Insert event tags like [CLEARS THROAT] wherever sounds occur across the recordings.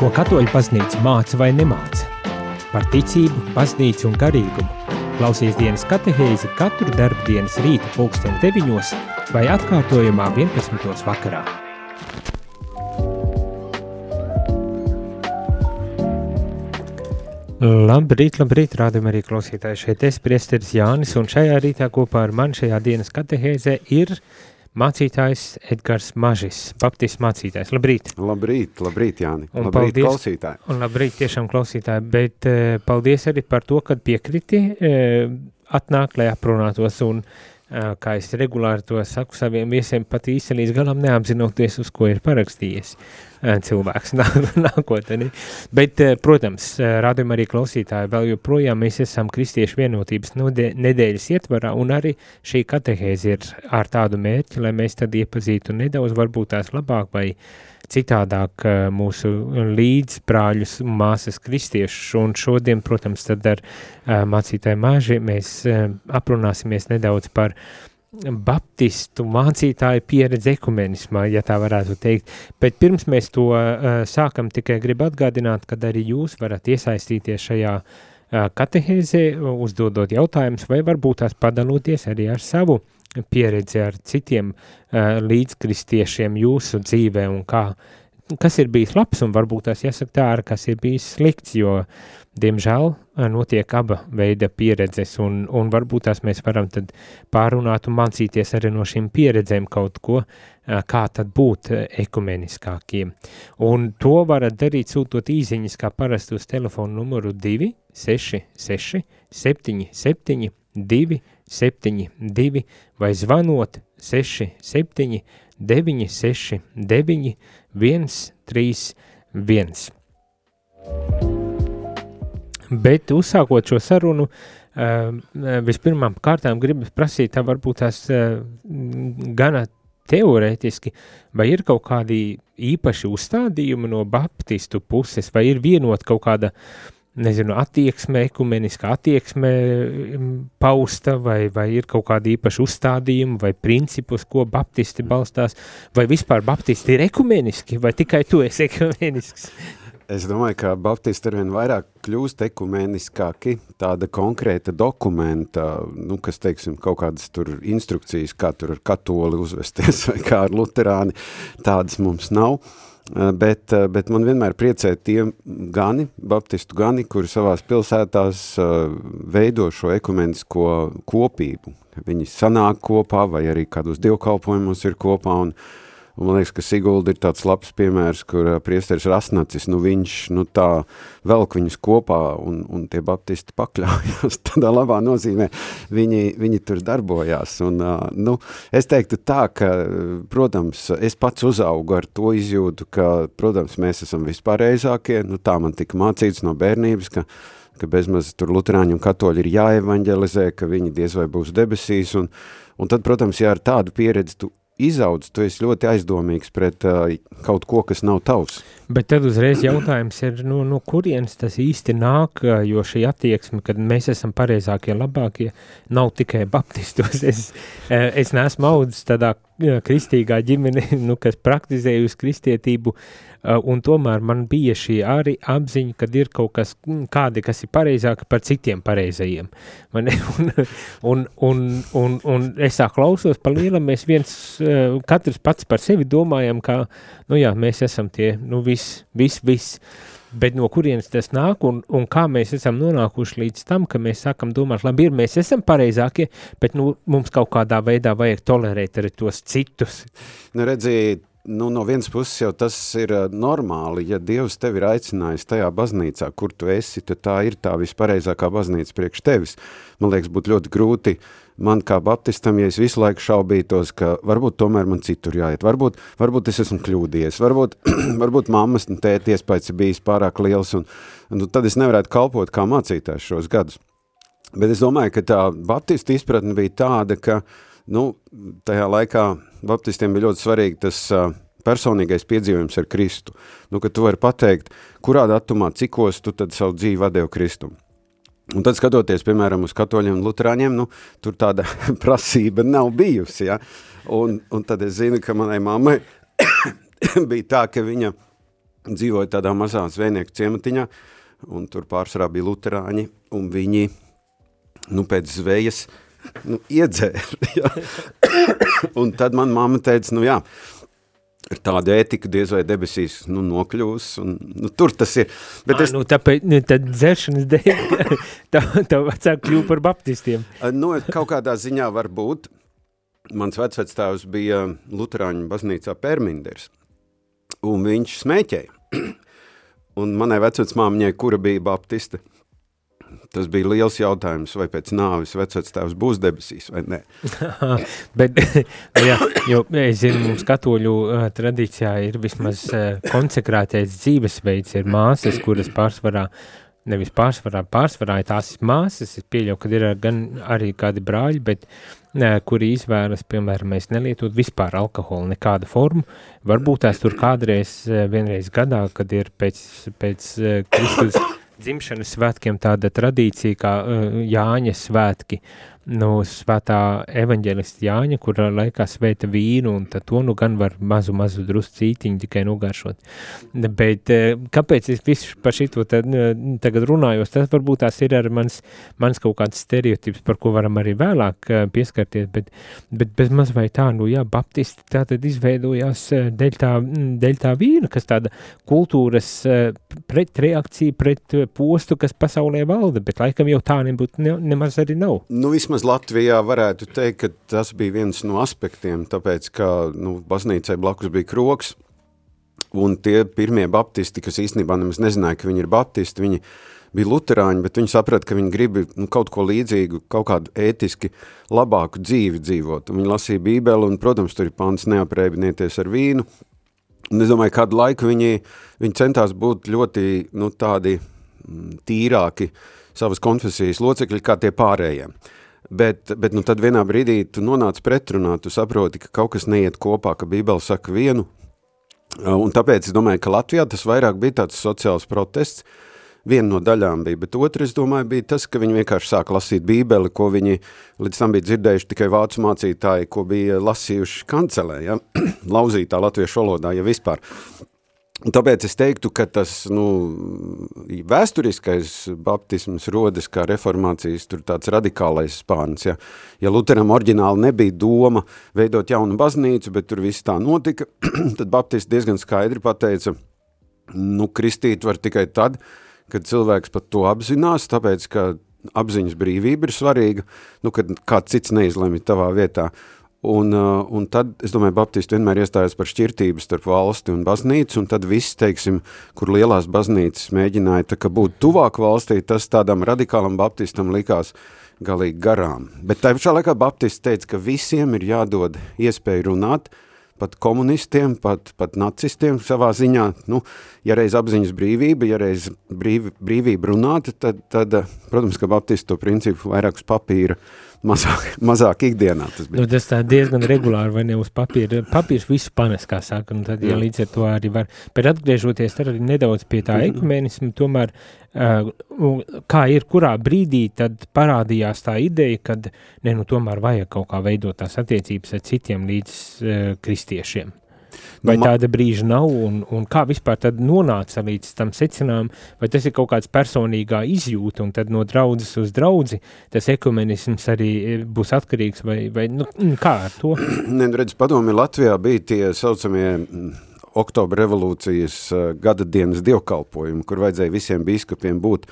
Ko katoļu baznīca māca vai nemāca? Par ticību, baznīcu un garīgumu. Klausies dienas katehēzi katru darbu dienas rīta pulksten 9 vai atkārtojumā 11. vakarā. Labrīt, labrīt, rādam arī klausītāji šeit es, priesteris Jānis, un šajā rītā kopā ar man šajā dienas katehēzē ir mācītājs Edgars Mažis, baptistu mācītājs. Labrīt! Labrīt, labrīt, Jāni! Un labrīt, paldies, klausītāji! Un labrīt tiešām klausītāji, bet uh, paldies arī par to, kad piekriti uh, atnākt, lai aprunātos un kā es regulāri to saku saviem viesiem, pat īsti līdz galam neapzinoties, uz ko ir parakstījies cilvēks [LAUGHS] nākotnē. Bet, protams, rādījumā arī klausītāji vēl joprojām mēs esam kristiešu vienotības nedēļas ietvarā, un arī šī katehēze ir ar tādu mērķi, lai mēs tad iepazītu nedaudz varbūt tās labāk vai citādāk mūsu līdzbrāļus un māsas kristiešus, un šodien, protams, tad ar mācītāju māži mēs aprunāsimies nedaudz par uh, baptistu mācītāju pieredze ekumenismā, ja tā varētu teikt. Bet pirms mēs to uh, sākam, tikai gribu atgādināt, ka arī jūs varat iesaistīties šajā uh, katehēzē, uzdodot jautājumus, vai varbūt tās padaloties arī ar savu pieredzi ar citiem uh, līdzkristiešiem jūsu dzīvē un kā, kas ir bijis labs un varbūt tās jāsaka tā, ar kas ir bijis slikts, jo diemžēl notiek aba veida pieredzes, un, un varbūt tās mēs varam tad pārunāt un mācīties arī no šīm pieredzēm kaut ko, kā tad būt ekumeniskākiem. Un to varat darīt sūtot īziņas, kā parasti uz telefonu numuru 266 77 272 vai zvanot 67 969 131. Bet uzsākot šo sarunu, uh, vispirmām kārtām gribu prasīt, tā varbūt tās uh, gana teorētiski, vai ir kaut kādi īpaši uzstādījumi no baptistu puses, vai ir vienot kaut kāda, nezinu, attieksme, ekumeniska attieksme pausta, vai, vai ir kaut kādi īpaši uzstādījumi, vai principus, ko baptisti balstās, vai vispār baptisti ir ekumeniski, vai tikai tu esi ekumenisks? Es domāju, ka Baptisti arvien vairāk kļūst ekumeniskāki, tāda konkrēta dokumenta, nu, kas, teiksim, kaut kādas tur instrukcijas, kā tur ar katoli uzvesties [LAUGHS] vai kā ar luterāni, tādas mums nav. Eh, bet, eh, bet man vienmēr priecē tie gani, baptistu gani, kuri savās pilsētās eh, veido šo ekumenisko kopību. Viņi sanāk kopā vai arī kādos dievkalpojumos ir kopā un, uh, Un man liekas, ka Sigulda ir tāds labs piemērs, kur priesteris Rasnacis, nu viņš, nu tā, velk viņus kopā un, un tie baptisti pakļaujās [LAUGHS] tādā labā nozīmē, viņi, viņi tur darbojās. Un, nu, es teiktu tā, ka, protams, es pats uzaugu ar to izjūtu, ka, protams, mēs esam vispārējākie, nu tā man tika mācīts no bērnības, ka ka bezmaz tur luterāņi un katoļi ir jāevanģelizē, ka viņi diez vai būs debesīs, un, un tad, protams, ja ar tādu pieredzi tu izaudz, tu esi ļoti aizdomīgs pret uh, kaut ko, kas nav tavs. Bet tad uzreiz jautājums ir, nu, no kurienes tas īsti nāk, jo šī attieksme, kad mēs esam pareizākie, labākie, nav tikai baptistos. [LAUGHS] Es, es neesmu audzis tādā kristīgā ģimene, [LAUGHS] nu, kas praktizējusi kristietību, un tomēr man bija šī arī apziņa, kad ir kaut kas, kādi, kas ir pareizāki par citiem pareizajiem. Man, [LAUGHS] un, un, un, un, un es tā klausos, pa lielam mēs viens, katrs pats par sevi domājam, ka, nu jā, mēs esam tie, nu, viss, viss, viss. Bet no kurienes tas nāk un, un kā mēs esam nonākuši līdz tam, ka mēs sākam domāt, labi, ir, mēs esam pareizākie, bet nu, mums kaut kādā veidā vajag tolerēt arī tos citus. Nu, redzīt, nu, no vienas puses jau tas ir normāli, ja Dievs tevi ir aicinājis tajā baznīcā, kur tu esi, tad tā ir tā vispareizākā baznīca priekš tevis. Man liekas, būtu ļoti grūti man kā baptistam, ja es visu laiku šaubītos, ka varbūt tomēr man citur jāiet, varbūt, varbūt es esmu kļūdījies, varbūt, [CLEARS THROAT] varbūt mammas un tēti iespējas ir bijis pārāk liels, un, un tad es nevarētu kalpot kā mācītājs šos gadus. Bet es domāju, ka tā baptista izpratne bija tāda, ka, nu, tajā laikā baptistiem bija ļoti svarīgi tas uh, personīgais piedzīvojums ar Kristu. Nu, ka tu vari pateikt, kurā datumā, cikos tu tad savu dzīvi vadēju Kristumu. Un tad skatoties, piemēram, uz katoļiem un luterāņiem, nu, tur tāda [LAUGHS] prasība nav bijusi, ja? un, un tad es zinu, ka manai mammai [COUGHS] bija tā, ka viņa dzīvoja tādā mazā zvejnieku ciematiņā, un tur pārsvarā bija luterāņi, un viņi, nu, pēc zvejas, nu, iedzēra, [LAUGHS] ja? un tad man mamma teica, nu, jā, ir tāda ētika, diez vai debesīs nu, nokļūs, un nu, tur tas ir. Bet es... nu, tāpēc, nu, tad dzeršanas dēļ [LAUGHS] tā, tā vecāki kļūpa par baptistiem. nu, kaut kādā ziņā var būt. Mans vecvectāvs bija Luterāņu baznīcā Perminders, un viņš smēķēja. [CLEARS THROAT] un manai vecvecmāmiņai, kura bija baptiste, Tas bija liels jautājums, vai pēc nāvis vecvectēvs būs debesīs vai nē. [LAUGHS] Bet, [LAUGHS] jā, jo es zinu, mums katoļu uh, tradīcijā ir vismaz uh, konsekrētais dzīvesveids, ir māsas, kuras pārsvarā, nevis pārsvarā, pārsvarā ir tās māsas, es pieļauju, ka ir gan arī kādi brāļi, bet uh, kuri izvēlas, piemēram, mēs nelietot vispār alkoholu, nekādu formu, varbūt tās tur kādreiz, uh, vienreiz gadā, kad ir pēc, pēc uh, Kristus dzimšanas svētkiem tāda tradīcija kā uh, Jāņa svētki, nu, svētā evaņģēlista Jāņa, kura laikā svēta vīnu, un to nu gan var mazu, mazu drusku cītiņu tikai nogaršot. Bet eh, kāpēc es visu par šito tad, tagad runājos, tas varbūt tās ir arī mans, mans kaut kāds stereotips, par ko varam arī vēlāk eh, pieskarties, bet, bet bez maz vai tā, nu jā, baptisti tā tad izveidojās eh, dēļ tā, dēļ tā vīna, kas tāda kultūras pretreakcija pret postu, kas pasaulē valda, bet laikam jau tā nebūtu ne, nemaz arī nav. Nu, vismaz vismaz Latvijā varētu teikt, ka tas bija viens no aspektiem, tāpēc, ka nu, baznīcai blakus bija kroks, un tie pirmie baptisti, kas īstenībā nemaz nezināja, ka viņi ir baptisti, viņi bija luterāņi, bet viņi saprata, ka viņi grib nu, kaut ko līdzīgu, kaut kādu ētiski labāku dzīvi dzīvot. Un viņi lasīja bībeli, un, protams, tur ir pants neaprēbinieties ar vīnu. Un es domāju, kādu laiku viņi, viņi centās būt ļoti nu, tādi mm, tīrāki savas konfesijas locekļi kā tie pārējiem. Bet, bet nu, tad vienā brīdī tu nonāc pretrunā, tu saproti, ka kaut kas neiet kopā, ka Bībele saka vienu, un tāpēc es domāju, ka Latvijā tas vairāk bija tāds sociāls protests, viena no daļām bija, bet otra, es domāju, bija tas, ka viņi vienkārši sāk lasīt bībeli, ko viņi līdz tam bija dzirdējuši tikai vācu mācītāji, ko bija lasījuši kancelē, ja? [CLEARS THROAT] lauzītā latviešu valodā, ja vispār. Tāpēc es teiktu, ka tas nu, vēsturiskais baptisms rodas kā reformācijas tāds radikālais spārns. Ja, ja Luteram oriģināli nebija doma veidot jaunu baznīcu, bet tur viss tā notika, [CLEARS THROAT] tad baptisti diezgan skaidri pateica, nu, kristīt var tikai tad, kad cilvēks pat to apzinās, tāpēc, ka apziņas brīvība ir svarīga, nu, kad kāds cits neizlemj tavā vietā. Un, uh, un tad, es domāju, Baptisti vienmēr iestājās par šķirtību starp valsti un baznīcu, un tad viss, teiksim, kur lielās baznīcas mēģināja tā būt tuvāk valstī, tas tādam radikālam baptistam likās galīgi garām. Bet tā pašā laikā Baptisti teica, ka visiem ir jādod iespēju runāt, pat komunistiem, pat, pat nacistiem savā ziņā, nu, ja reiz apziņas brīvība, ja reiz brīv, brīvība runāt, tad, tad, protams, ka Baptisti to principu vairāk uz papīra uh, mazāk, mazāk ikdienā tas bija. Nu, tas tā diezgan regulāri, vai ne uz papīra. Papīrs visu panes, kā saka, un tad, ja Jā. līdz ar to arī var. Bet atgriežoties tad arī nedaudz pie tā ekumenismu, tomēr, uh, kā ir, kurā brīdī tad parādījās tā ideja, kad, ne, nu, tomēr vajag kaut kā veidot tās attiecības ar citiem līdz uh, kristiešiem. Vai Ma tāda brīža nav, un, un kā vispār nonāca līdz tam secinājumam, vai tas ir kaut kāds personīgā izjūta, un tad no draudzes uz draudzi tas ekumenisms arī e, būs atkarīgs, vai, vai nu, kā ar to? [CLEARS THROAT] Ne, nu redz, padomi Latvijā bija tie saucamie oktobra revolūcijas uh, gada dienas dievkalpojumi, kur vajadzēja visiem bīskapiem būt.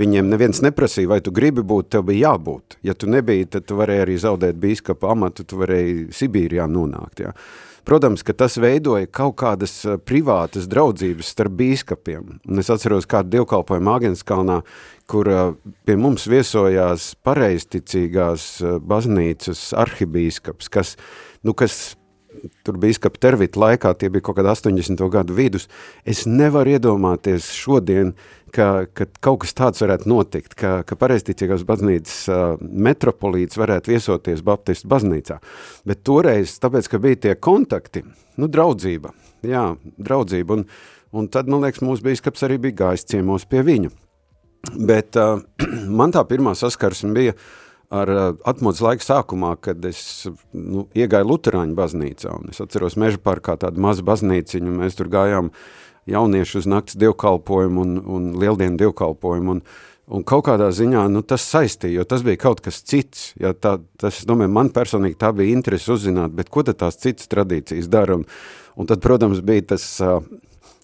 Viņiem neviens neprasīja, vai tu gribi būt, tev bija jābūt. Ja tu nebija, tad tu varēji arī zaudēt bīskapa amatu, tu varēji Sibīrijā nonākt. Jā. Protams, ka tas veidoja kaut kādas eh, privātas draudzības starp bīskapiem. Un es atceros kādu dievkalpojumu Āgenskalnā, kur eh, pie mums viesojās pareizticīgās eh, baznīcas arhibīskaps, kas, nu, kas tur bīskapa Tervita laikā, tie bija kaut kādi 80. gadu vidus, es nevaru iedomāties šodien, ka, ka kaut kas tāds varētu notikt, ka, ka pareizticīgās baznīcas uh, metropolīts varētu viesoties Baptistu baznīcā. Bet toreiz, tāpēc, ka bija tie kontakti, nu, draudzība, jā, draudzība, un, un tad, man liekas, mūsu bīskaps arī bija gājis ciemos pie viņu. Bet uh, [CLEARS THROAT] man tā pirmā saskarsme bija uh, ar uh, atmodas laika sākumā, kad es nu, iegāju Luterāņu baznīcā, es atceros meža parkā tādu mazu baznīciņu, mēs tur gājām jaunieši uz nakts dievkalpojumu un, un lieldienu dievkalpojumu, un, un kaut kādā ziņā nu, tas saistīja, jo tas bija kaut kas cits, ja tā, tas, domāju, man personīgi tā bija interesi uzzināt, ko tad tās citas tradīcijas dara, un, un tad, protams, bija tas,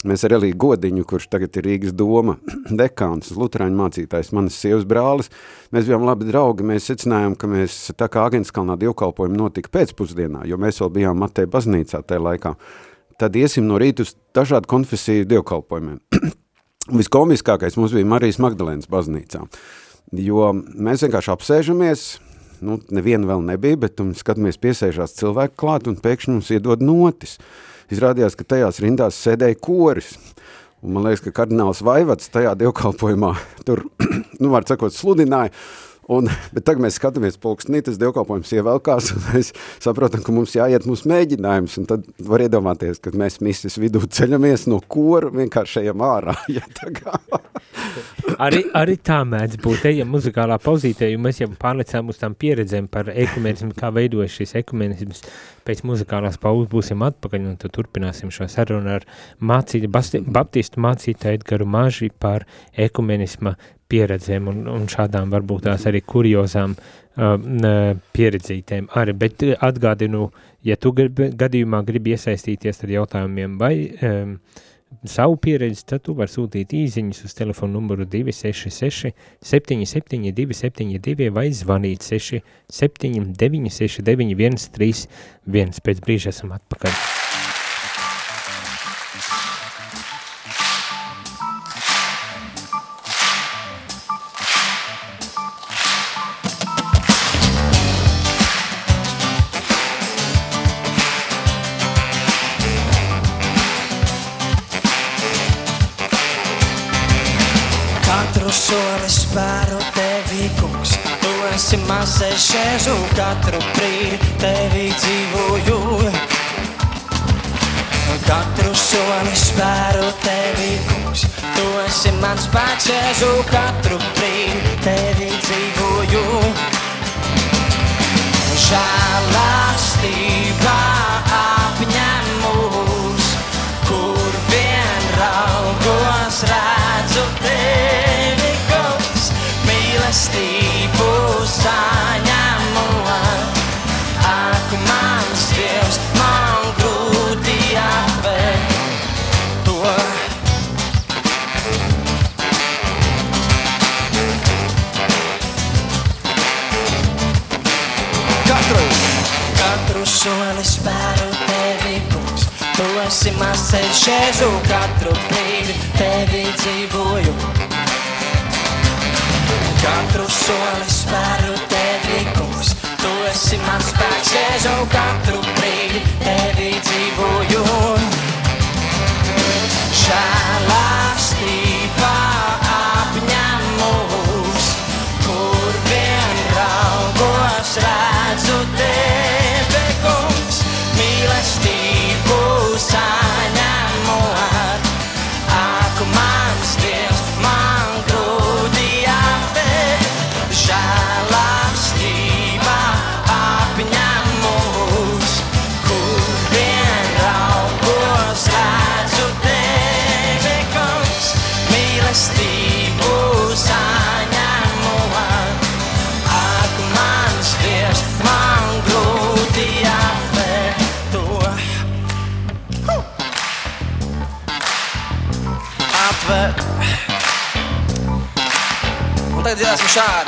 mēs ar Eliju Godiņu, kurš tagad ir Rīgas doma [CLEARS THROAT] dekāns, luterāņu mācītājs, manas sievas brālis, mēs bijām labi draugi, mēs secinājām, ka mēs, tā kā Agenskalnā dievkalpojumi notika pēcpusdienā, jo mēs vēl bijām Mateja baznīcā tajā laikā, tad iesim no rīta uz dažādu konfesiju dievkalpojumiem. [CLEARS THROAT] Viskomiskākais mums bija Marijas Magdalēnas baznīcā, jo mēs vienkārši apsēžamies, nu, neviena vēl nebija, bet un skatāmies piesēžās cilvēku klāt un pēkšņi mums iedod notis. Izrādījās, ka tajās rindās sēdēja koris. Un man liekas, ka kardināls Vaivads tajā dievkalpojumā tur, [CLEARS THROAT] nu, var sakot, sludināja, Un, [LAUGHS] bet tagad mēs skatāmies pulkstenī, tas dievkalpojums ievelkās, un mēs saprotam, ka mums jāiet mūsu mēģinājums, un tad var iedomāties, ka mēs misis vidū ceļamies no kora, vienkārši ejam ārā. [LAUGHS] Ja arī, arī tā mēdz būt, ejam muzikālā pauzītē, jo mēs jau pārlecām uz tām pieredzēm par ekumenismu, kā veidojas šis ekumenisms. Pēc muzikālās pauzes būsim atpakaļ, un tad turpināsim šo sarunu ar mācīti, baptistu mācītāju Edgaru Maži par ekumenisma pieredzēm un, un šādām varbūt tās arī kuriozām uh, pieredzītēm arī, bet uh, atgādinu, ja tu gribi, gadījumā gribi iesaistīties ar jautājumiem vai um, savu pieredzi, tad tu vari sūtīt īziņas uz telefonu numuru 266 77 272 vai zvanīt 6 7 969 131. Pēc brīža esam atpakaļ. Dzīvoju. Katru soli spēru tevi, kungs. Tu esi mans spēks, Jēzu, katru brīdi tagad dziedāsim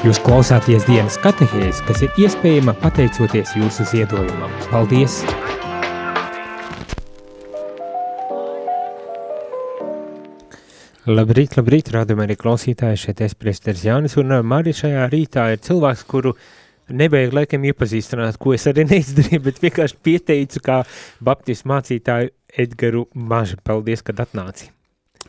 Jūs klausāties dienas katehēs, kas ir iespējama pateicoties jūsu ziedojumam. Paldies! Labrīt, labrīt, rādam arī klausītāji, šeit es priesteris Jānis, un Mari šajā rītā ir cilvēks, kuru nevajag laikam iepazīstināt, ko es arī [LAUGHS] neizdarīju, bet vienkārši pieteicu kā baptistu mācītāju Edgaru Mažu. Paldies, kad atnāci!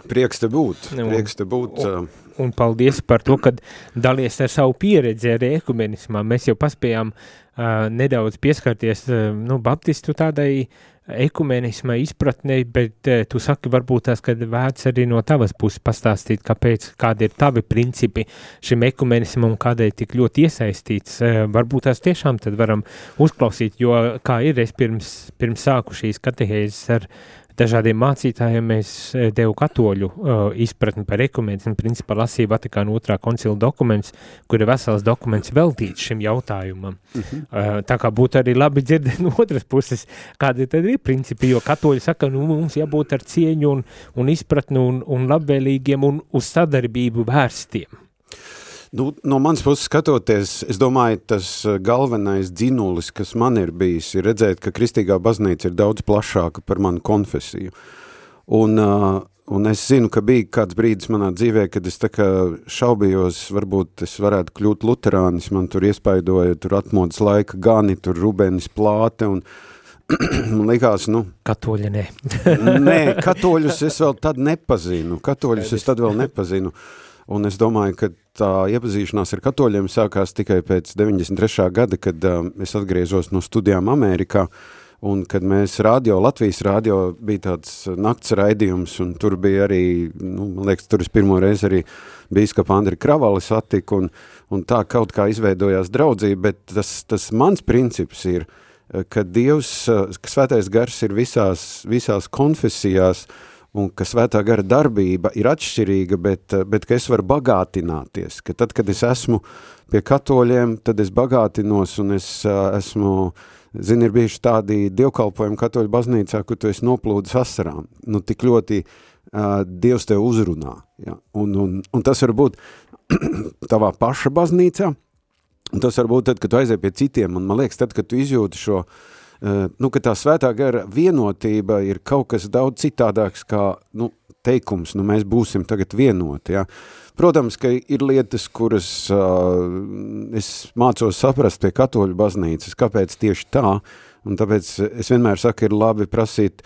Prieks te būt, prieks te būt. Un, un paldies par to, ka dalies ar savu pieredzi arī ekumenismā. Mēs jau paspējām uh, nedaudz pieskarties, uh, nu, baptistu tādai ekumenisma izpratnei, bet uh, tu saki varbūt tās, kad vērts arī no tavas puses pastāstīt, kāpēc, kādi ir tavi principi šim ekumenismam un kādēļ tik ļoti iesaistīts. Uh, varbūt tās tiešām tad varam uzklausīt, jo kā ir, es pirms, pirms sāku šīs katehēzes ar dažādiem mācītājiem mēs eh, devu katoļu uh, izpratni par ekumenismu, principā lasīja Vatikāna otrā koncila dokuments, kur ir vesels dokuments veltīts šim jautājumam. Uh -huh. uh, tā kā būtu arī labi dzirdēt no otras puses, kādi tad ir principi, jo katoļi saka, nu mums jābūt ar cieņu un, un izpratni un, un labvēlīgiem un uz sadarbību vērstiem. Nu, no manas puses skatoties, es domāju, tas eh, galvenais dzinulis, kas man ir bijis, ir redzēt, ka kristīgā baznīca ir daudz plašāka par manu konfesiju. Un, uh, un es zinu, ka bija kāds brīdis manā dzīvē, kad es tā kā šaubījos, varbūt es varētu kļūt luterānis, man tur iespaidoja, tur atmodas laika gani, tur Rubenis plāte un, [CLEARS THROAT] man likās, nu... Katoļi nē. nē, katoļus es vēl tad nepazinu, katoļus es tad vēl nepazinu. Un es domāju, ka tā iepazīšanās ar katoļiem sākās tikai pēc 93. gada, kad uh, es atgriezos no studijām Amerikā, un kad mēs radio, Latvijas radio bija tāds nakts raidījums, un tur bija arī, nu, man liekas, tur es pirmo reizi arī bīskapa Andri Kravali satiku, un, un tā kaut kā izveidojās draudzība, bet tas, tas mans princips ir, ka Dievs, ka svētais gars ir visās, visās konfesijās, uh, un ka svētā gara darbība ir atšķirīga, bet, bet ka es varu bagātināties, ka tad, kad es esmu pie katoļiem, tad es bagātinos un es esmu, zini, ir bijuši tādi dievkalpojumi katoļu baznīcā, kur tu esi noplūdis asarām, nu tik ļoti uh, Dievs tev uzrunā, ja? un, un, un tas var būt [CLEARS THROAT] tavā paša baznīcā, un tas var būt tad, kad tu aizies pie citiem, un man liekas, tad, kad tu izjūti šo uh, nu, ka tā svētā gara vienotība ir kaut kas daudz citādāks kā, nu, teikums, nu, mēs būsim tagad vienoti, ja. Protams, ka ir lietas, kuras uh, es mācos saprast pie katoļu baznīcas, kāpēc tieši tā, un tāpēc es vienmēr saku, ir labi prasīt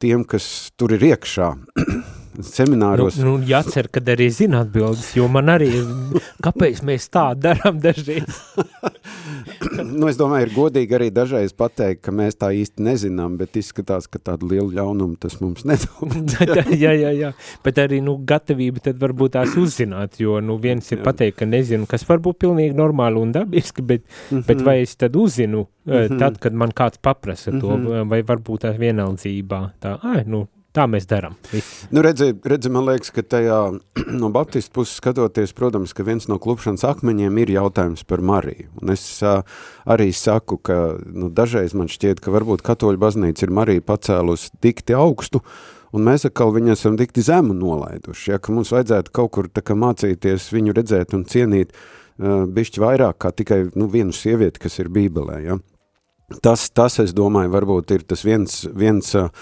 tiem, kas tur ir iekšā, [CLEARS THROAT] semināros. Nu, nu, jācer, kad arī zina atbildes, jo man arī, kāpēc mēs tā darām dažreiz? [LAUGHS] nu, es domāju, ir godīgi arī dažreiz pateikt, ka mēs tā īsti nezinām, bet izskatās, ka tādu lielu ļaunumu tas mums nedod. [LAUGHS] jā, jā, jā, bet arī, nu, gatavība tad varbūt tās uzzināt, jo, nu, viens ir jā. pateikt, ka nezinu, kas varbūt pilnīgi normāli un dabiski, bet, mm -hmm. bet vai es tad uzzinu, mm -hmm. tad, kad man kāds paprasa to, mm -hmm. vai varbūt tās vienaldzībā, tā, ai, nu, Tā mēs darām. Nu, redzi, redzi, man liekas, ka tajā [CLEARS THROAT] no baptistu puses skatoties, protams, ka viens no klupšanas akmeņiem ir jautājums par Mariju. Un es uh, arī saku, ka nu, dažreiz man šķiet, ka varbūt katoļu baznīca ir Mariju pacēlus dikti augstu, un mēs atkal viņu esam dikti zemu nolaiduši. Ja, ka mums vajadzētu kaut kur tā kā mācīties viņu redzēt un cienīt uh, bišķi vairāk kā tikai nu, vienu sievieti, kas ir bībelē. Ja. Tas, tas, es domāju, varbūt ir tas viens, viens uh,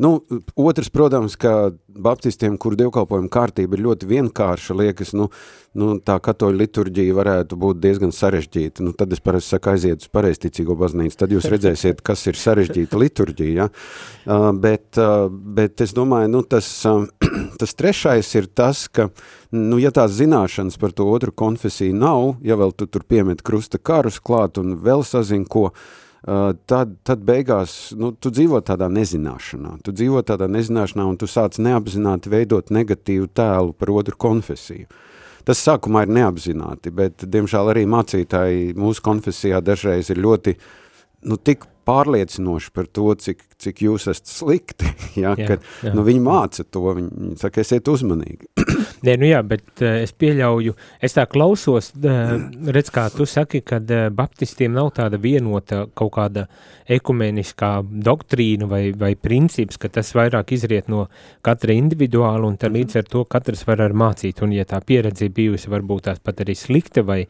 Nu, otrs, protams, ka baptistiem, kur dievkalpojuma kārtība ir ļoti vienkārša, liekas, nu, nu, tā katoļa liturģija varētu būt diezgan sarežģīta. Nu, tad es parasti saku, aiziet uz pareizticīgo baznīcu, tad jūs redzēsiet, kas ir sarežģīta liturģija. Ja? Uh, bet, uh, bet es domāju, nu, tas, uh, [CLEARS THROAT] tas trešais ir tas, ka, nu, ja tās zināšanas par to otru konfesiju nav, ja vēl tu tur piemet krusta karus klāt un vēl sazin ko, Uh, tad, tad beigās nu, tu dzīvo tādā nezināšanā. Tu dzīvo tādā nezināšanā un tu sāc neapzināti veidot negatīvu tēlu par otru konfesiju. Tas sākumā ir neapzināti, bet, diemžēl, arī mācītāji mūsu konfesijā dažreiz ir ļoti nu, tik pārliecinoši par to, cik, cik jūs esat slikti, [LAUGHS] ja, jā, kad jā. Nu, viņi māca to, viņi, saka, esiet uzmanīgi. [CLEARS THROAT] Nē, nu jā, bet uh, es pieļauju, es tā klausos, uh, redz, kā tu saki, ka uh, baptistiem nav tāda vienota kaut kāda ekumeniskā doktrīna vai, vai princips, ka tas vairāk izriet no katra individuāla un tad līdz ar to katrs var ar mācīt, un ja tā pieredze bijusi varbūt tās pat arī slikta vai,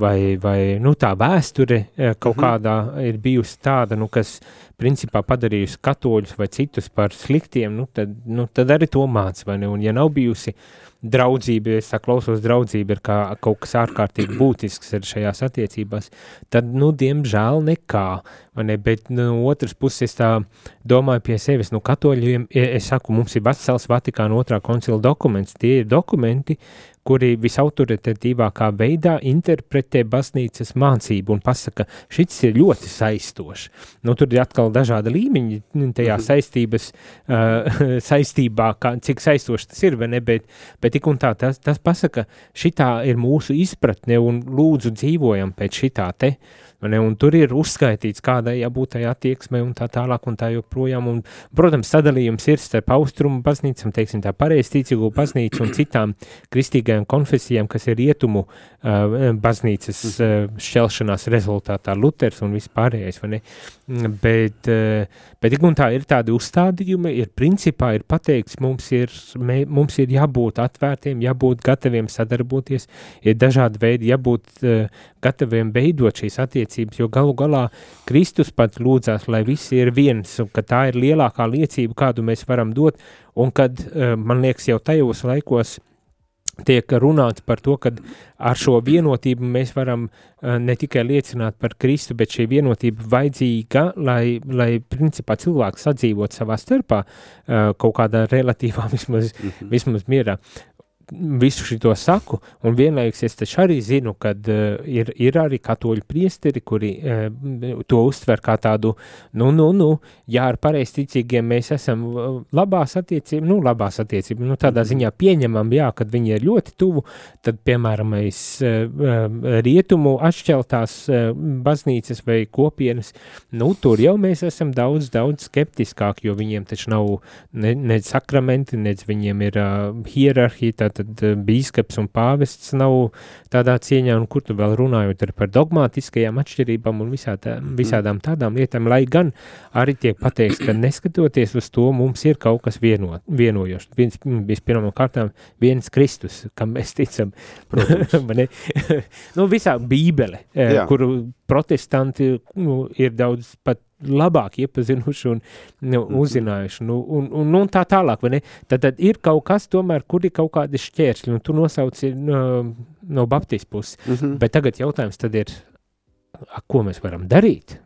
vai, vai nu tā vēsture kaut mhm. kādā ir bijusi tāda, nu kas principā padarījusi katoļus vai citus par sliktiem, nu tad, nu, tad arī to māc, vai ne, un ja nav bijusi draudzība, es tā klausos, draudzība ir kā kaut kas ārkārtīgi būtisks ir šajās attiecībās, tad, nu, diemžēl nekā, vai ne, bet nu, otras puses tā domāju pie sevis, nu, katoļiem, es saku, mums ir Vecels Vatikāna otrā koncila dokuments, tie ir dokumenti, kuri visautoritatīvākā veidā interpretē baznīcas mācību un pasaka, šis ir ļoti saistošs. Nu, tur ir atkal dažādi līmeņi tajā mhm. saistības, uh, [LAUGHS] saistībā, kā, cik saistošs tas ir, vai ne, bet, bet tik un tā, tas, tas pasaka, šitā ir mūsu izpratne un lūdzu dzīvojam pēc šitā te, Ne, un tur ir uzskaitīts, kādai jābūt tai attieksmei un tā tālāk un tā joprojām. Un, protams, sadalījums ir starp austrumu baznīcam, teiksim tā pareizticīgo baznīcu un citām kristīgajām konfesijām, kas ir rietumu uh, baznīcas uh, šķelšanās rezultātā Luters un vispārējais, ne? Bet, uh, bet un tā ir tādi uzstādījumi, ir principā ir pateikts, mums ir, mē, mums ir jābūt atvērtiem, jābūt gataviem sadarboties, ir dažādi veidi, jābūt uh, gataviem veidot šīs attiecības, jo galu galā Kristus pats lūdzās, lai visi ir viens, un ka tā ir lielākā liecība, kādu mēs varam dot, un kad, eh, man liekas, jau tajos laikos tiek runāts par to, ka ar šo vienotību mēs varam uh, ne tikai liecināt par Kristu, bet šī vienotība vajadzīga, lai, lai principā cilvēks sadzīvot savā starpā uh, kaut kādā relatīvā [LAUGHS] vismaz, mm -hmm. vismaz mierā visu šo saku, un vienlaikus es taču arī zinu, ka uh, ir, ir arī katoļu priesteri, kuri uh, to uztver kā tādu, nu, nu, nu, jā, ar pareizticīgiem mēs esam labās attiecības, nu, labās attiecības, nu, tādā ziņā pieņemam, jā, kad viņi ir ļoti tuvu, tad, piemēram, mēs uh, rietumu atšķeltās uh, baznīcas vai kopienas, nu, tur jau mēs esam daudz, daudz skeptiskāki, jo viņiem taču nav ne, ne sakramenti, ne viņiem ir uh, hierarhija, tātad tad eh, bīskaps un pāvests nav tādā cieņā, un kur tu vēl runājot par dogmātiskajām atšķirībām un visā tā, visādām tādām lietām, lai gan arī tiek pateikts, ka neskatoties uz to, mums ir kaut kas vieno, vienojošs. Viens, vispirmām kārtām, viens Kristus, kam mēs ticam, [LAUGHS] [LAUGHS] nu, visā bībele, eh, Jā. kuru protestanti nu, ir daudz pat labāk iepazinuši un nu, uzzinājuši, nu, un, un, un, un tā tālāk? Tad, tad ir kaut kas tomēr, kur ir kaut kādi šķēršļi, un tu nosauci no, no baptistu puses, mm -hmm. bet tagad jautājums tad ir, a, ko mēs varam darīt?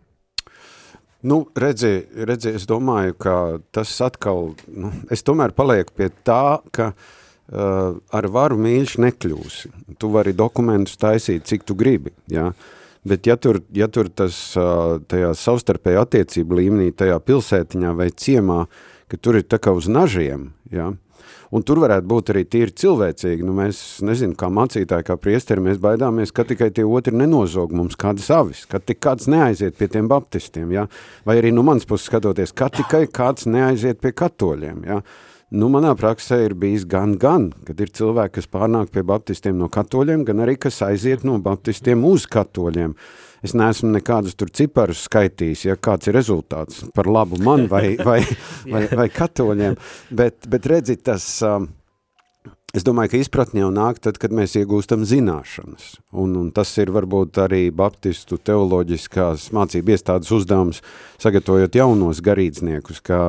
Nu, redzi, redzi, es domāju, ka tas atkal, nu, es tomēr palieku pie tā, ka uh, ar varu mīļš nekļūsi. Tu vari dokumentus taisīt, cik tu gribi, jā. Ja? Bet ja tur, ja tur tas tajā savstarpēja attiecību līmenī, tajā pilsētiņā vai ciemā, ka tur ir tā kā uz nažiem, ja, un tur varētu būt arī tīri cilvēcīgi, nu mēs, nezinu, kā mācītāji, kā priesteri, mēs baidāmies, ka tikai tie otri nenozog mums kādi savis, ka tik kāds neaiziet pie tiem baptistiem, ja, vai arī no manas puses skatoties, ka tikai kāds neaiziet pie katoļiem, ja, Nu, manā praksē ir bijis gan, gan, kad ir cilvēki, kas pārnāk pie baptistiem no katoļiem, gan arī, kas aiziet no baptistiem uz katoļiem. Es neesmu nekādus tur ciparus skaitījis, ja kāds ir rezultāts par labu man vai, [LAUGHS] vai, vai, vai katoļiem, bet, bet redzi, tas, es domāju, ka izpratni jau nāk tad, kad mēs iegūstam zināšanas, un, un tas ir varbūt arī baptistu teoloģiskās mācību iestādes uzdevums, sagatavojot jaunos garīdzniekus, kā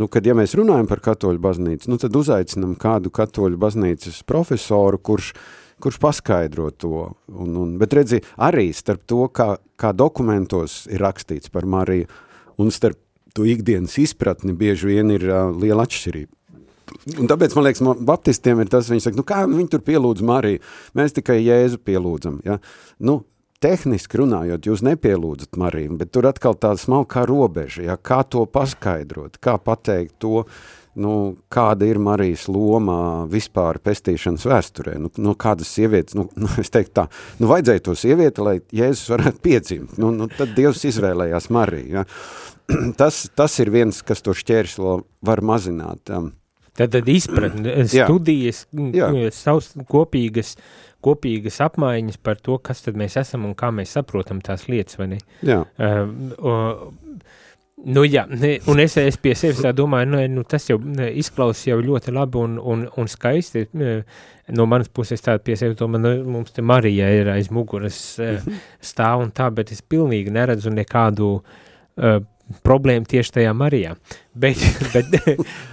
nu, kad ja mēs runājam par katoļu baznīcu, nu, tad uzaicinam kādu katoļu baznīcas profesoru, kurš, kurš paskaidro to. Un, un, bet redzi, arī starp to, kā, kā dokumentos ir rakstīts par Mariju, un starp to ikdienas izpratni bieži vien ir uh, liela atšķirība. Un tāpēc, man liekas, baptistiem ir tas, viņi saka, nu kā viņi tur pielūdz Mariju, mēs tikai Jēzu pielūdzam, ja? Nu, tehniski runājot, jūs nepielūdzat Mariju, bet tur atkal tāda smalkā robeža, ja? kā to paskaidrot, kā pateikt to, nu, kāda ir Marijas loma vispār pestīšanas vēsturē, nu, nu kādas sievietes, nu, [LAUGHS] nu, es teiktu tā, nu, vajadzēja to sievieti, lai Jēzus varētu piedzimt, nu, nu tad Dievs izvēlējās Mariju, ja? [CLEARS THROAT] tas, tas ir viens, kas to šķērslo var mazināt. Um, Tad, tad izpratne, studijas, Jā. savs kopīgas, kopīgas apmaiņas par to, kas tad mēs esam un kā mēs saprotam tās lietas, vai ne? Jā. Uh, uh, nu jā, un es, es pie sevis domāju, nu, nu tas jau izklausās jau ļoti labi un, un, un skaisti. No manas puses tāda pie sevis domāju, nu, mums te Marija ir aiz muguras uh, stāv un tā, bet es pilnīgi neredzu nekādu uh, problēma tieši tajā Marijā. Bet, [LAUGHS] bet,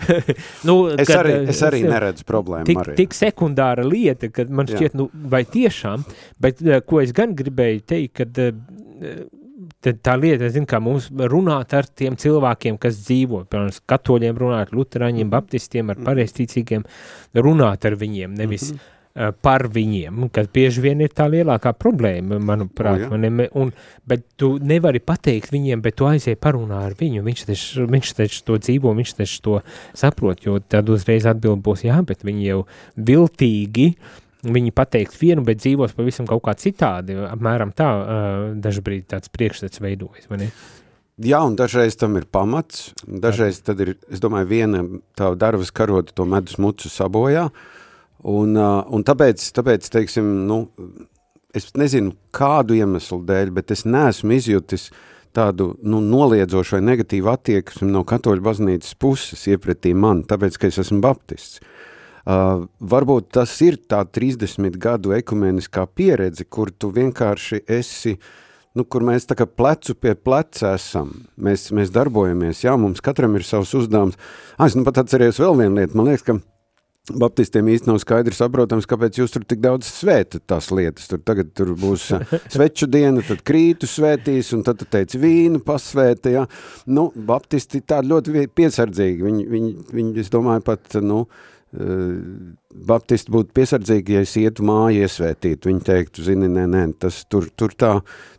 [LAUGHS] nu, es, kad, arī, es arī neredzu problēmu tik, Marijā. Tik sekundāra lieta, kad man šķiet, Jā. nu, vai tiešām, bet eh, ko es gan gribēju teikt, kad eh, tā lieta, es zinu, kā mums runāt ar tiem cilvēkiem, kas dzīvo, piemēram, katoļiem runāt, luterāņiem, mhm. baptistiem, ar mhm. pareizticīgiem, runāt ar viņiem, nevis mm -hmm Eh, par viņiem, kas bieži vien ir tā lielākā problēma, manuprāt. Oh, ja. un, bet tu nevari pateikt viņiem, bet tu aizēji parunā ar viņu, viņš taču, viņš taču to dzīvo, viņš taču to saprot, jo tad uzreiz atbild būs, jā, bet viņi jau viltīgi, viņi pateiks vienu, bet dzīvos pavisam kaut kā citādi, apmēram tā, uh, dažbrīd tāds priekšstats veidojas? Jā, un dažreiz tam ir pamats, dažreiz tad ir, es domāju, viena tā darbas karota to medus mucu sabojā, uh, Un, un tāpēc, tāpēc, teiksim, nu, es nezinu kādu iemeslu dēļ, bet es neesmu izjutis tādu nu, noliedzošu vai negatīvu attieksmi no katoļu baznīcas puses iepratī man, tāpēc, ka es esmu baptists. Uh, varbūt tas ir tā 30 gadu ekumeniskā pieredze, kur tu vienkārši esi, nu, kur mēs tā kā plecu pie pleca esam. Mēs, mēs darbojamies, jā, mums katram ir savs uzdevums. Ah, es nu pat atcerējos vēl vienu lietu, man liekas, ka Baptistiem īsti nav skaidrs saprotams, kāpēc jūs tur tik daudz svētat tās lietas. Tur tagad tur būs [LAUGHS] sveču diena, tad krītu svētīs, un tad tu teici vīnu pasvēta, ja. Nu, baptisti tādi ļoti piesardzīgi, viņi, viņi, viņi, es domāju, pat, nu, uh, Baptisti būtu piesardzīgi, ja es ietu māju iesvētīt. Viņi teiktu, zini, nē, nē, tas tur, tur tā,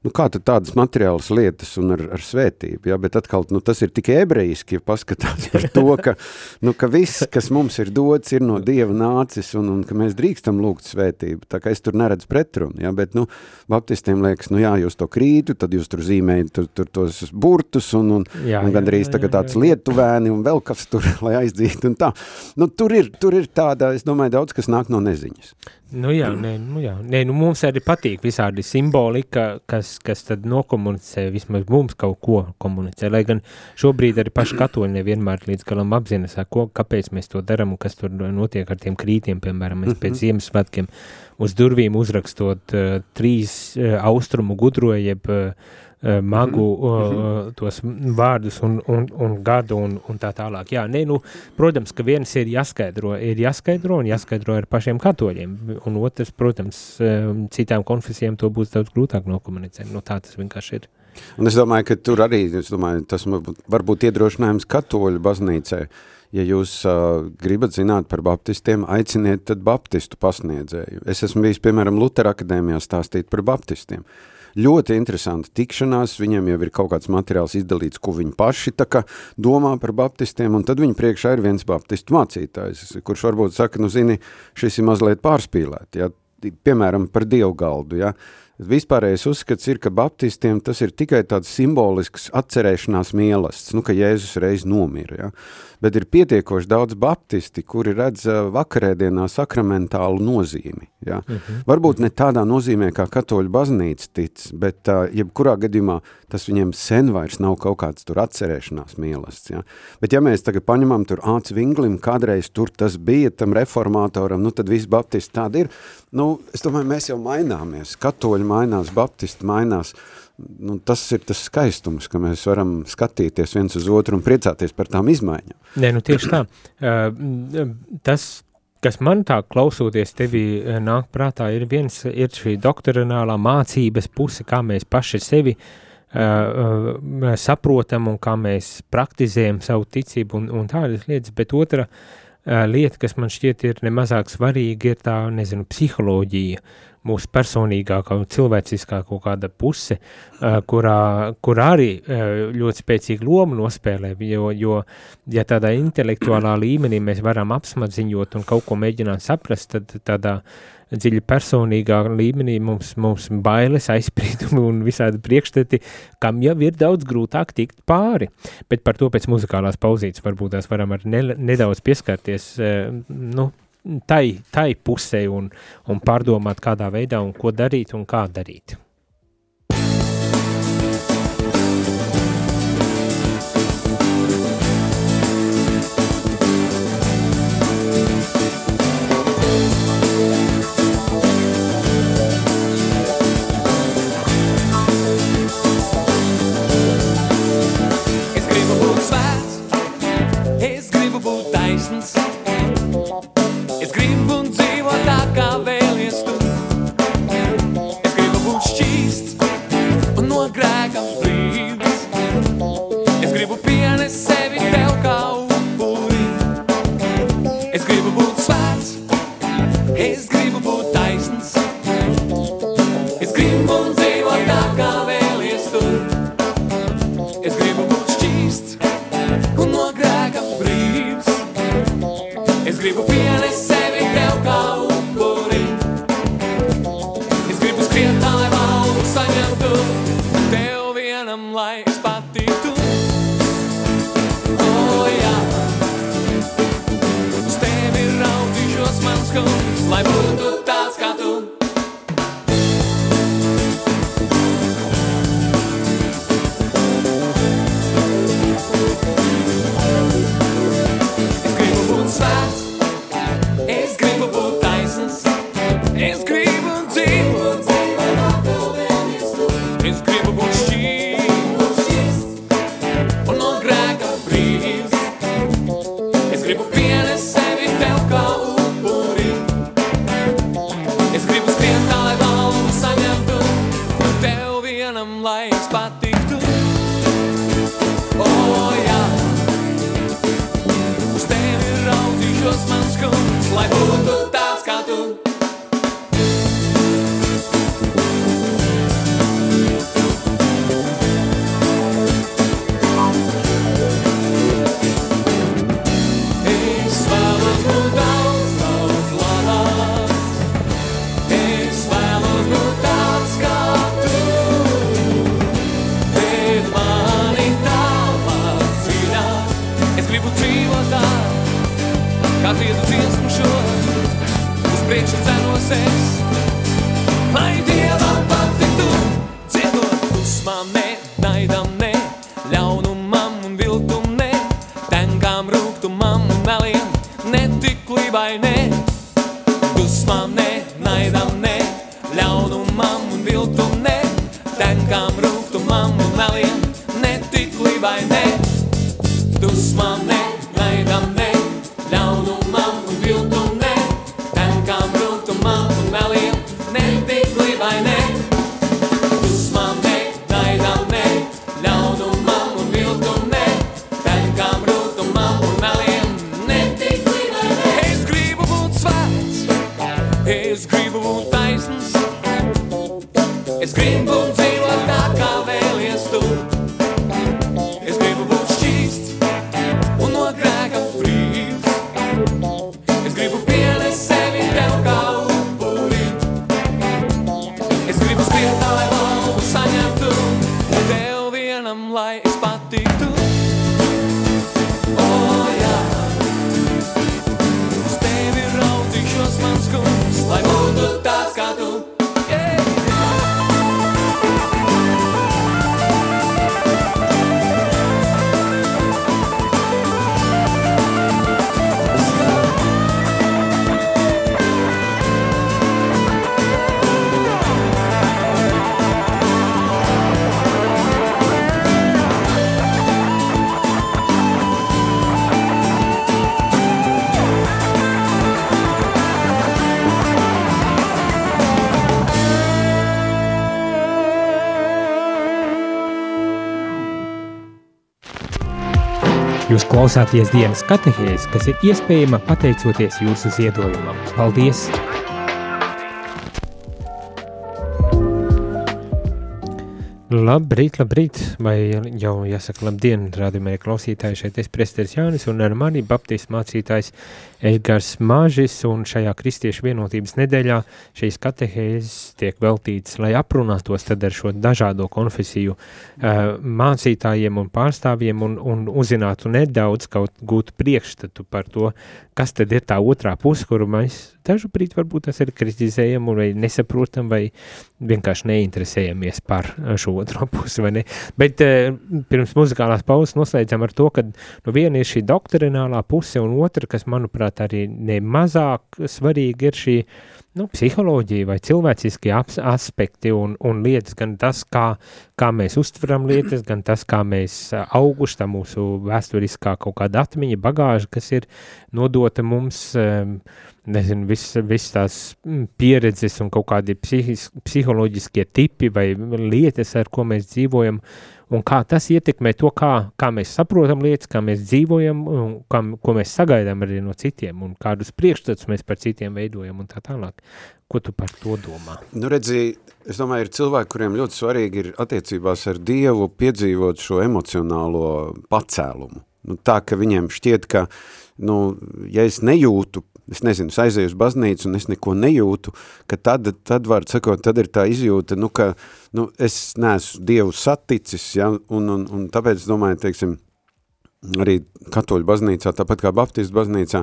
nu kā tad tādas materiālas lietas un ar, ar svētību, ja, bet atkal, nu tas ir tik ebrejiski, ja paskatās par to, ka, nu, ka viss, kas mums ir dots, ir no Dieva nācis un, un ka mēs drīkstam lūgt svētību, tā kā es tur neredzu pretrunu, ja, bet, nu, baptistiem liekas, nu jā, jūs to krītu, tad jūs tur zīmējat tur, tur tos burtus un, un, jā, un gandrīz tagad tāds lietuvēni un vēl kas tur, [LAUGHS] lai aizdzītu un tā. Nu, tur ir, tur ir tāda, es domāju, domāju, daudz kas nāk no neziņas. Nu jā, nē, nu jā. Nē, nu mums arī patīk visādi simbolika, kas, kas tad nokomunicē, vismaz mums kaut ko komunicē, lai gan šobrīd arī paši katoļi nevienmēr līdz galam apzinās, ko, kāpēc mēs to darām un kas tur notiek ar tiem krītiem, piemēram, mēs pēc mhm. Ziemassvētkiem uz durvīm uzrakstot uh, trīs uh, austrumu gudroja, jeb uh, magu mm -hmm. tos vārdus un, un, un gadu un, un tā tālāk. Jā, ne, nu, protams, ka viens ir jāskaidro, ir jāskaidro un jāskaidro ar pašiem katoļiem, un otrs, protams, eh, citām konfesijām to būs daudz grūtāk nokomunicēt. Nu, tā tas vienkārši ir. Un es domāju, ka tur arī, es domāju, tas var būt iedrošinājums katoļu baznīcai, ja jūs uh, gribat zināt par baptistiem, aiciniet tad baptistu pasniedzēju. Es esmu bijis, piemēram, Lutera akadēmijā stāstīt par baptistiem. Uh, ļoti interesanta tikšanās, viņiem jau ir kaut kāds materiāls izdalīts, ko viņi paši tā kā domā par baptistiem, un tad viņi priekšā ir viens baptistu mācītājs, kurš varbūt saka, nu zini, šis ir mazliet pārspīlēt, ja, piemēram, par dievgaldu, ja, Vispārējais uzskats ir, ka baptistiem tas ir tikai tāds simbolisks atcerēšanās mielasts, nu, ka Jēzus reiz nomira, ja? bet ir pietiekoši daudz baptisti, kuri redz vakarēdienā sakramentālu nozīmi. Ja? Uh mhm. -huh. Varbūt ne tādā nozīmē, kā katoļu baznīca tic, bet uh, jebkurā gadījumā tas viņiem sen vairs nav kaut kāds tur atcerēšanās mielasts. Ja? Bet ja mēs tagad paņemam tur āc vinglim, kādreiz tur tas bija tam reformātoram, nu tad visi baptisti tādi ir. Nu, es domāju, mēs jau maināmies, katoļi mainās, baptisti mainās, nu, tas ir tas skaistums, ka mēs varam skatīties viens uz otru un priecāties par tām izmaiņām. Nē, nu tieši tā. Tas, kas man tā klausoties tevi nāk prātā, ir viens, ir šī doktorinālā mācības puse, kā mēs paši sevi uh, uh, saprotam un kā mēs praktizējam savu ticību un, un tādas lietas, bet otra uh, lieta, kas man šķiet ir nemazāk svarīga, ir tā, nezinu, psiholoģija, mūsu personīgākā un cilvēciskā kaut kāda puse, uh, kurā, kurā arī uh, ļoti spēcīgu lomu nospēlē, jo, jo ja tādā intelektuālā [CLEARS THROAT] līmenī mēs varam apsmadziņot un kaut ko mēģināt saprast, tad tādā dziļi personīgā līmenī mums, mums bailes, aizspriedumi un visādi priekšstati, kam jau ir daudz grūtāk tikt pāri. Bet par to pēc muzikālās pauzītes varbūt tās varam ar ne, nedaudz pieskarties, nu, tai, tai pusē un, un pārdomāt, kādā veidā un ko darīt un kā darīt. Lai būtu tāds kā tu. Dziedot dusmām ne, naidam ne, Jūs klausāties dienas katehēs, kas ir iespējama pateicoties jūsu ziedojumam. Paldies! Labrīt, labrīt, vai jau jāsaka labdien, rādījumie klausītāji, šeit es presteris Jānis un ar mani baptistu mācītājs Edgars Māžis, un šajā kristiešu vienotības nedēļā šīs katehēzes tiek veltītas, lai aprunātos tad ar šo dažādo konfesiju uh, mācītājiem un pārstāvjiem un, un uzzinātu nedaudz kaut gūtu priekšstatu par to, kas tad ir tā otrā puse, kuru mēs brīdi varbūt tas ir kritizējam vai nesaprotam vai vienkārši neinteresējamies par šo otro [LAUGHS] pusi? Bet uh, pirms muzikālās pauzes noslēdzam ar to, ka nu viena ir šī doktrinālā puse un otra, kas, manuprāt, arī nemazāk svarīgi ir šī nu, psiholoģija vai cilvēciskie aspekti un, un lietas, gan tas, kā, kā mēs uztveram lietas, gan tas, kā mēs auguši, tā mūsu vēsturiskā kaut kāda atmiņa, bagāža, kas ir nodota mums, um, nezinu, viss vis tās pieredzes un kaut kādi psihis, psiholoģiskie tipi vai lietas, ar ko mēs dzīvojam, un kā tas ietekmē to, kā, kā mēs saprotam lietas, kā mēs dzīvojam, un kā, ko mēs sagaidām arī no citiem, un kādus priekšstats mēs par citiem veidojam un tā tālāk. Ko tu par to domā? Nu, redzi, es domāju, ir cilvēki, kuriem ļoti svarīgi ir attiecībās ar Dievu piedzīvot šo emocionālo pacēlumu. Nu, tā, ka viņiem šķiet, ka, nu, ja es nejūtu es nezinu, es aizēju uz baznīcu un es neko nejūtu, ka tad, tad var sakot, tad ir tā izjūta, nu, ka, nu, es neesmu Dievu saticis, ja, un, un, un tāpēc, domāju, teiksim, arī katoļu baznīcā, tāpat kā baptistu baznīcā,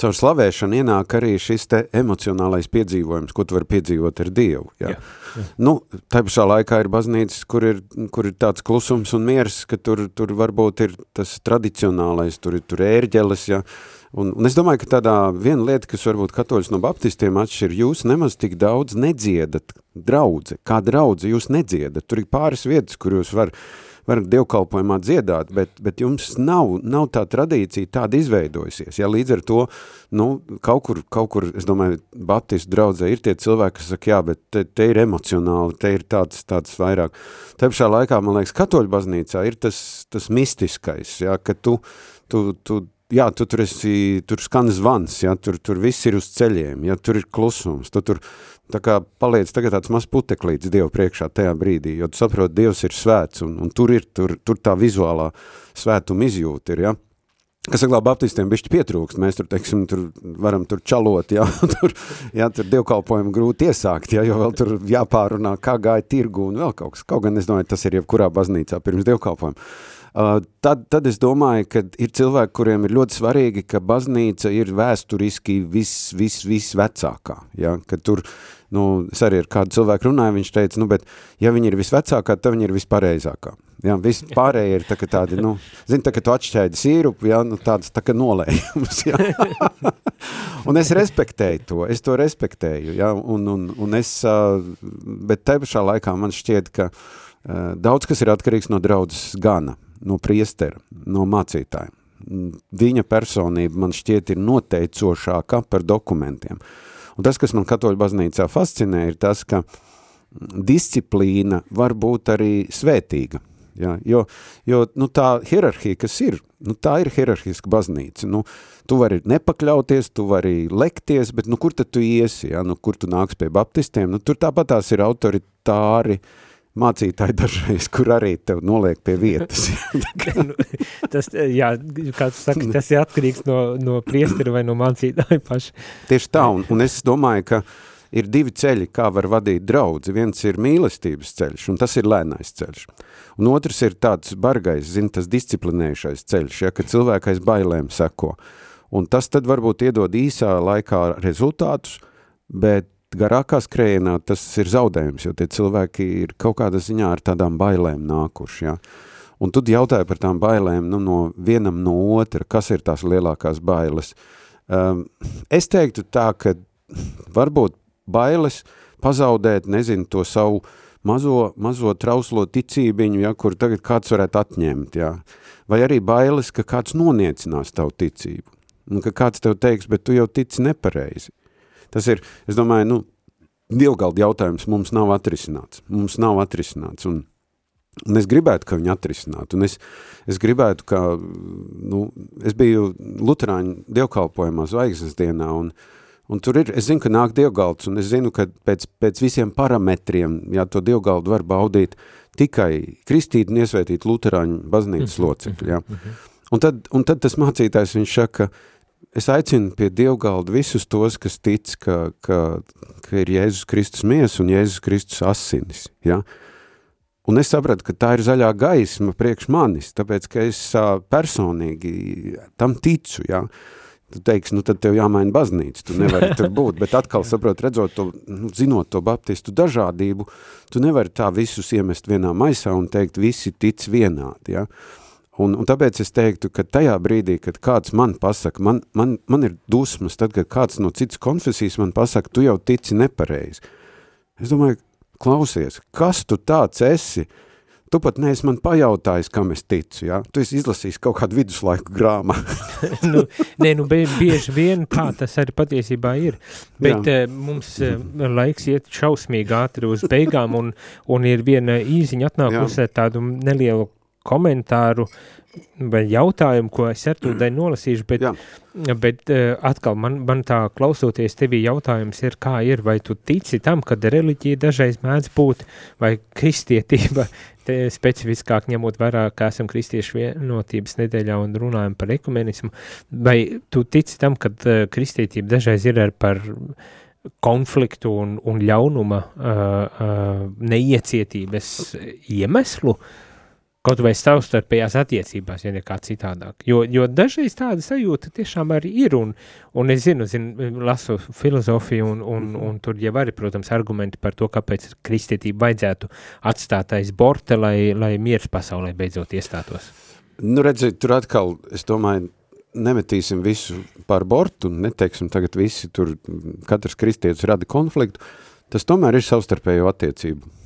caur slavēšanu ienāk arī šis te emocionālais piedzīvojums, ko tu vari piedzīvot ar Dievu. Ja? Jā, jā. Nu, tā pašā laikā ir baznīcas, kur ir, kur ir tāds klusums un miers, ka tur, tur varbūt ir tas tradicionālais, tur ir tur ērģeles, ja? Un, un es domāju, ka tādā viena lieta, kas varbūt katoļus no baptistiem atšķir, jūs nemaz tik daudz nedziedat draudze, kā draudze jūs nedziedat. Tur ir pāris vietas, kur jūs var, varat dievkalpojumā dziedāt, bet, bet jums nav, nav tā tradīcija tāda izveidojusies. Ja, līdz ar to, nu, kaut kur, kaut kur, es domāju, baptistu draudzē ir tie cilvēki, kas saka, jā, bet te, te ir emocionāli, te ir tāds, tāds vairāk. Te pašā laikā, man liekas, katoļu baznīcā ir tas, tas mistiskais, ja, ka tu, tu, tu jā, tu tur esi, tur skan zvans, jā, tur, tur viss ir uz ceļiem, jā, tur ir klusums, tu tur tā kā paliec tagad tāds maz puteklīts Dievu priekšā tajā brīdī, jo tu saproti, Dievs ir svēts, un, un tur ir, tur, tur tā vizuālā svētuma izjūta ir, jā. Kas saglā baptistiem bišķi pietrūkst, mēs tur, teiksim, tur varam tur čalot, jā, [LAUGHS] tur, jā, tur dievkalpojumu grūti iesākt, jā, jo vēl tur jāpārunā, kā gāja tirgu un vēl kaut kas. Kaut gan es domāju, tas ir jebkurā baznīcā pirms dievkalpojumu. Tad, tad es domāju, ka ir cilvēki, kuriem ir ļoti svarīgi, ka baznīca ir vēsturiski vis, vis, visvecākā. Ja? Ka tur, nu, es arī ar kādu cilvēku runāju, viņš teica, nu, bet ja viņi ir visvecākā, tad viņi ir vispareizākā. Jā, viss pārējie ir tā, tādi, nu, zini, tā, ka tu atšķaidi sīrupu, jā, nu, tāds tā kā nolējums, jā. [LAUGHS] un es respektēju to, es to respektēju, jā, un, un, un es, bet te pašā laikā man šķiet, ka daudz kas ir atkarīgs no draudzes gana, no priestera, no mācītāja. Viņa personība man šķiet ir noteicošāka par dokumentiem. Un tas, kas man katoļu baznīcā fascinē, ir tas, ka disciplīna var būt arī svētīga. Ja, jo jo nu, tā hierarhija, kas ir, nu, tā ir hierarhiska baznīca. Nu, tu vari nepakļauties, tu vari lekties, bet nu, kur tad tu iesi, ja? nu, kur tu nāks pie baptistiem? Nu, tur tāpat tās ir autoritāri, uh, mācītāji dažreiz, kur arī tev noliek pie vietas. [LAUGHS] [LAUGHS] Nu, tas, jā, kā tu saki, tas ir atkarīgs no, no priestera vai no mācītāja paša. Tieši tā, un, un es domāju, ka ir divi ceļi, kā var vadīt draudzi. Viens ir mīlestības ceļš, un tas ir lēnais ceļš. Un otrs ir tāds bargais, zin, tas disciplinējušais ceļš, ja, ka cilvēkais bailēm seko. Un tas tad varbūt iedod īsā laikā rezultātus, bet garākā skrējienā tas ir zaudējums, jo tie cilvēki ir kaut kādā ziņā ar tādām bailēm nākuši, ja? Un tu jautāji par tām bailēm nu, no vienam no otra, kas ir tās lielākās bailes. Um, es teiktu tā, ka varbūt bailes pazaudēt, nezinu, to savu mazo, mazo trauslo ticībiņu, ja, kur tagad kāds varētu atņemt, ja. vai arī bailes, ka kāds noniecinās tavu ticību, un ka kāds tev teiks, bet tu jau tici nepareizi. Tas ir, es domāju, nu, dievgalda jautājums mums nav atrisināts. Mums nav atrisināts. Un Un es gribētu, ka viņi atrisinātu. Un es, es gribētu, ka, nu, es biju Luterāņu dievkalpojumā zvaigznes dienā, un, un tur ir, es zinu, ka nāk dievgalds, un es zinu, ka pēc, pēc visiem parametriem, jā, to dievgaldu var baudīt tikai kristīt un iesvētīt Luterāņu baznīcas mhm, locekļi, jā. Mhm, mhm. Un tad, un tad tas mācītājs, viņš saka, es aicinu pie dievgalda visus tos, kas tic, ka, ka, ka ir Jēzus Kristus mies un Jēzus Kristus asinis. Ja? Un es sapratu, ka tā ir zaļā gaisma priekš manis, tāpēc, ka es personīgi tam ticu, jā. Tu teiksi, nu tad tev jāmaina baznīca, tu nevari tur [LAUGHS] būt, bet atkal saprot, redzot to, nu, zinot to baptistu dažādību, tu nevari tā visus iemest vienā maisā un teikt, visi tic vienādi, jā. Un, un tāpēc es teiktu, ka tajā brīdī, kad kāds man pasaka, man, man, man ir dusmas, tad, kad kāds no citas konfesijas man pasaka, tu jau tici nepareizi. Es domāju, klausies, kas tu tāds esi? Tu pat neesi man pajautājis, kam es ticu, ja? Tu esi izlasījis kaut kādu viduslaiku grāma. [LAUGHS] [LAUGHS] nu, nē, nu, bieži vien tā tas arī patiesībā ir, bet Jā. uh, mums uh, laiks iet šausmīgi ātri uz beigām, un, un ir viena īziņa atnākusi tādu nelielu komentāru vai jautājumu, ko es ar tūdai nolasīšu, bet, Jā. bet uh, atkal man, man tā klausoties tevī jautājums ir, kā ir, vai tu tici tam, kad reliģija dažreiz mēdz būt, vai kristietība, [LAUGHS] te specifiskāk ņemot vērā, ka esam kristiešu vienotības nedēļā un runājam par ekumenismu, vai tu tici tam, kad uh, kristietība dažreiz ir ar par konfliktu un, un ļaunuma uh, uh, neiecietības iemeslu, uh, Kaut vai savstarpējās attiecībās, ja nekā citādāk. Jo, jo dažreiz tāda sajūta tiešām arī ir, un, un es zinu, zinu lasu filozofiju, un, un, un tur jau arī, protams, argumenti par to, kāpēc kristietību vajadzētu atstāt aiz borte, lai, lai miers pasaulē beidzot iestātos. Nu, redziet, tur atkal, es domāju, nemetīsim visu par bortu, neteiksim tagad visi tur, katrs kristietis rada konfliktu, tas tomēr ir savstarpējo attiecību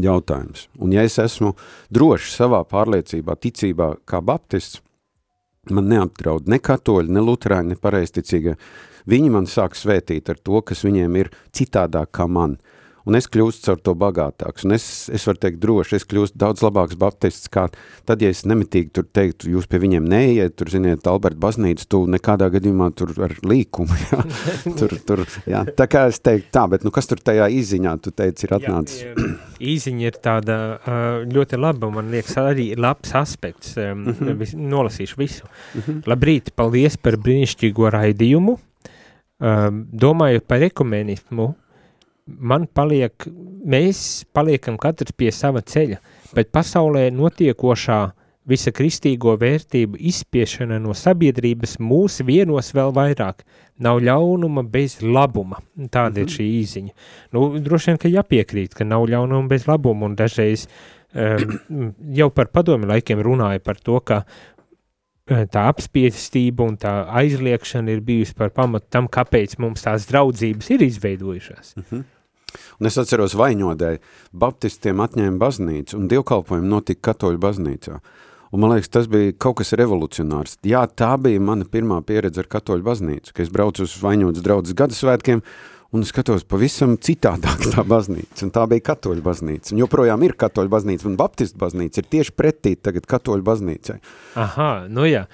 jautājums. Un ja es esmu drošs savā pārliecībā, ticībā kā baptists, man neapdraud ne katoļi, ne luterāņi, ne pareisticīgie. Viņi man sāk svētīt ar to, kas viņiem ir citādāk kā man. Uh, un es kļūstu caur to bagātāks, un es, es varu teikt droši, es kļūstu daudz labāks baptists, kā tad, ja es nemitīgi tur teiktu, jūs pie viņiem neiet, tur, ziniet, Alberta baznīca, tu nekādā gadījumā tur ar līkumu, [LAUGHS] jā, tur, tur, jā, tā kā es teiktu tā, bet, nu, kas tur tajā īziņā, tu teici, ir atnācis? Jā, īziņa ir tāda ļoti laba, man liekas, arī labs aspekts, mm -hmm. vis, nolasīšu visu. Mm -hmm. Labrīt, paldies par brīnišķīgo raidījumu, domājot par ekumenismu, man paliek, mēs paliekam katrs pie sava ceļa, bet pasaulē notiekošā visa kristīgo vērtību izspiešana no sabiedrības mūs vienos vēl vairāk. Nav ļaunuma bez labuma. Tāda mm -hmm. ir mhm. šī īziņa. Nu, droši vien, ka jāpiekrīt, ka nav ļaunuma bez labuma, un dažreiz um, [CLEARS THROAT] jau par padomi laikiem runāja par to, ka tā apspiestība un tā aizliekšana ir bijusi par pamatu tam, kāpēc mums tās draudzības ir izveidojušās. Mm -hmm. Un es atceros vaņodēji, baptistiem atņēma baznīcu, un dievkalpojumi notika katoļu baznīcā. Un man liekas, tas bija kaut kas revolucionārs. Jā, tā bija mana pirmā pieredze ar katoļu baznīcu, ka es braucu uz vaņodas draudzes gadasvētkiem, un skatos pavisam citādāk tā baznīca, un tā bija katoļu baznīca. Un joprojām ir katoļu baznīca, un baptistu baznīca ir tieši pretī tagad katoļu baznīcai. Aha, nu jā.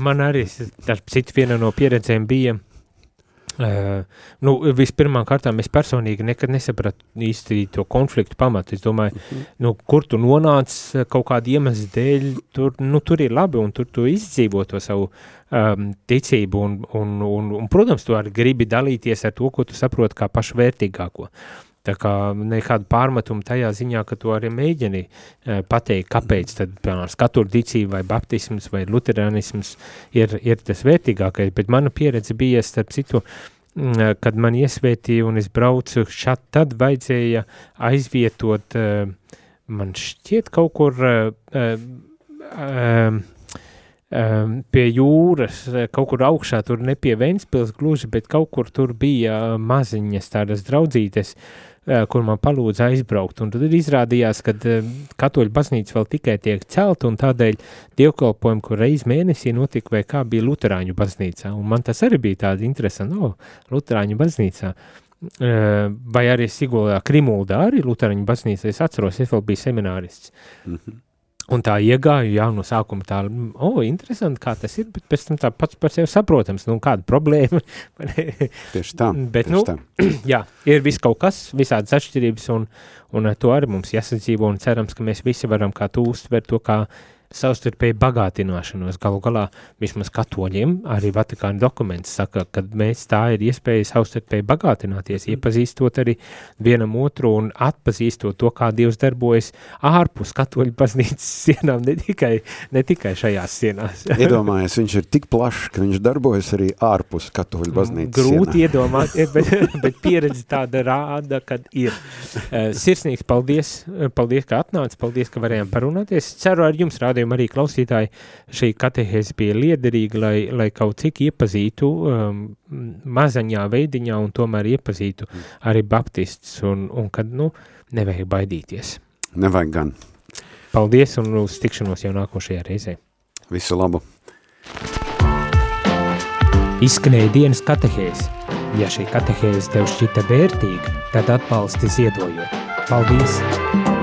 Man arī, citu, viena no pieredzēm bija Uh, nu, vispirmām kārtām es personīgi nekad nesapratu īsti to konfliktu pamatu. Es domāju, mm -hmm. nu, kur tu nonāc kaut kādu iemeslu dēļ, tur, nu, tur ir labi un tur tu izdzīvo to savu um, ticību un, un, un, un, protams, tu arī gribi dalīties ar to, ko tu saproti kā pašvērtīgāko. Tā kā nekāda pārmetuma tajā ziņā, ka tu arī mēģini uh, pateikt, kāpēc tad, piemēram, skatur ticība vai baptisms vai luterānisms ir, ir tas vērtīgākais, bet mana pieredze bija, starp citu, uh, kad man iesvētīja un es braucu šat, tad vajadzēja aizvietot, uh, man šķiet kaut kur uh, uh, um, pie jūras, kaut kur augšā, tur ne pie Ventspils gluži, bet kaut kur tur bija maziņas tādas draudzītes, uh, kur man palūdza aizbraukt. Un tad izrādījās, ka katoļu baznīca vēl tikai tiek celta, un tādēļ dievkalpojumi, kur reiz mēnesī notika, vai kā bija Luterāņu baznīcā. Un man tas arī bija tāda interesanta, no, Luterāņu baznīcā. vai arī Sigulā Krimuldā, arī Lutāņu baznīcā, es atceros, es vēl biju seminārists. Mm -hmm. Un tā iegāju, jā, no sākuma tā, o, oh, interesanti, kā tas ir, bet pēc tam tā pats par sevi saprotams, nu, kāda problēma. [LAUGHS] tieši tā, [LAUGHS] bet, tieši nu, tā. [CLEARS THROAT] jā, ir viss kaut kas, visādas atšķirības, un, un to arī mums jāsadzīvo, un cerams, ka mēs visi varam kā tu uztver to kā savstarpēji bagātināšanos. Galu galā vismaz katoļiem arī Vatikāna dokuments saka, ka mēs tā ir iespēja savstarpēji bagātināties, mm. iepazīstot arī vienam otru un atpazīstot to, kā Dievs darbojas ārpus katoļu baznīcas sienām, ne tikai, ne tikai šajās sienās. [LAUGHS] Iedomājies, viņš ir tik plašs, ka viņš darbojas arī ārpus katoļu mm, baznīcas Grūti sienām. iedomāties, [LAUGHS] bet, bet pieredze tāda rāda, kad ir. Eh, sirsnīgs paldies, paldies, ka atnāc, paldies, ka varējām parunāties. Ceru ar jums rādījumu rādījuma arī klausītāji šī katehēze bija liederīga, lai, lai kaut cik iepazītu um, mazaņā veidiņā un tomēr iepazītu arī baptistus un, un kad, nu, nevajag baidīties. Nevajag gan. Paldies un uz tikšanos jau nākošajā reizē. Visu labu. Izskanēja dienas katehēze. Ja šī katehēze tev šķita vērtīga, tad atbalsti ziedojot. Paldies!